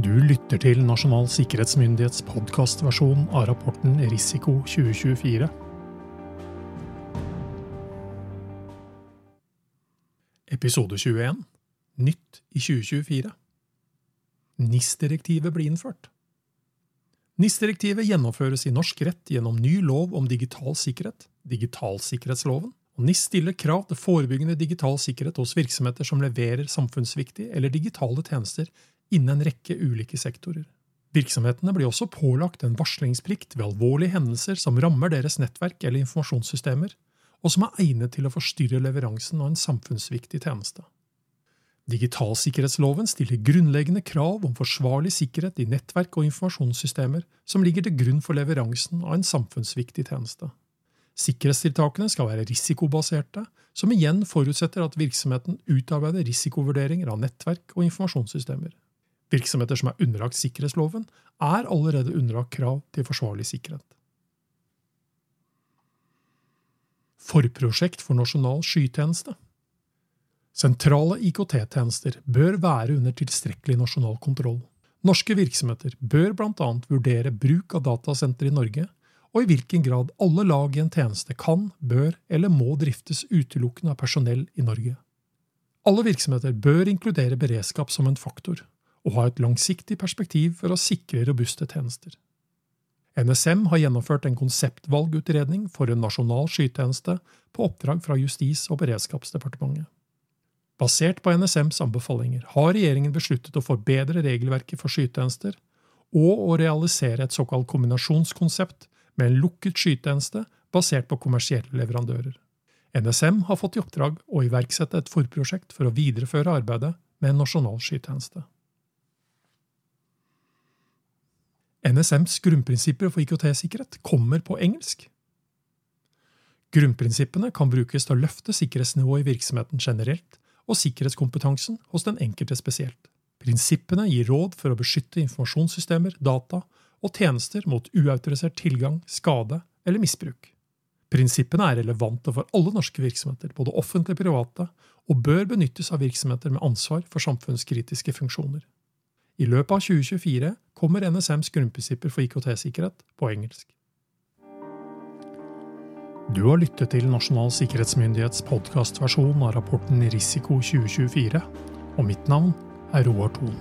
Du lytter til Nasjonal sikkerhetsmyndighets podkastversjon av rapporten Risiko 2024. Episode 21 Nytt i 2024 NIS-direktivet blir innført. NIS-direktivet gjennomføres i norsk rett gjennom ny lov om digital sikkerhet, digitalsikkerhetsloven, og NIS stiller krav til forebyggende digital sikkerhet hos virksomheter som leverer samfunnsviktige eller digitale tjenester innen en rekke ulike sektorer. Virksomhetene blir også pålagt en varslingsplikt ved alvorlige hendelser som rammer deres nettverk eller informasjonssystemer, og som er egnet til å forstyrre leveransen av en samfunnsviktig tjeneste. Digitalsikkerhetsloven stiller grunnleggende krav om forsvarlig sikkerhet i nettverk og informasjonssystemer som ligger til grunn for leveransen av en samfunnsviktig tjeneste. Sikkerhetstiltakene skal være risikobaserte, som igjen forutsetter at virksomheten utarbeider risikovurderinger av nettverk og informasjonssystemer. Virksomheter som er underlagt sikkerhetsloven, er allerede underlagt krav til forsvarlig sikkerhet. Forprosjekt for nasjonal skytjeneste Sentrale IKT-tjenester bør være under tilstrekkelig nasjonal kontroll. Norske virksomheter bør bl.a. vurdere bruk av datasentre i Norge, og i hvilken grad alle lag i en tjeneste kan, bør eller må driftes utelukkende av personell i Norge. Alle virksomheter bør inkludere beredskap som en faktor, og ha et langsiktig perspektiv for å sikre robuste tjenester. NSM har gjennomført en konseptvalgutredning for en nasjonal skytjeneste på oppdrag fra Justis- og beredskapsdepartementet. Basert på NSMs anbefalinger har regjeringen besluttet å forbedre regelverket for skytjenester og å realisere et såkalt kombinasjonskonsept med en lukket skytjeneste basert på kommersielle leverandører. NSM har fått i oppdrag å iverksette et forprosjekt for å videreføre arbeidet med en nasjonal skytjeneste. NSMs grunnprinsipper for IKT-sikkerhet kommer på engelsk. Grunnprinsippene kan brukes til å løfte sikkerhetsnivået i virksomheten generelt og sikkerhetskompetansen hos den enkelte spesielt. Prinsippene gir råd for å beskytte informasjonssystemer, data og tjenester mot uautorisert tilgang, skade eller misbruk. Prinsippene er relevante for alle norske virksomheter, både offentlige og private, og bør benyttes av virksomheter med ansvar for samfunnskritiske funksjoner. I løpet av 2024 kommer NSMs grunnprinsipper for IKT-sikkerhet på engelsk. Du har lyttet til Nasjonal sikkerhetsmyndighets podkastversjon av rapporten Risiko 2024, og mitt navn er Roar Thon.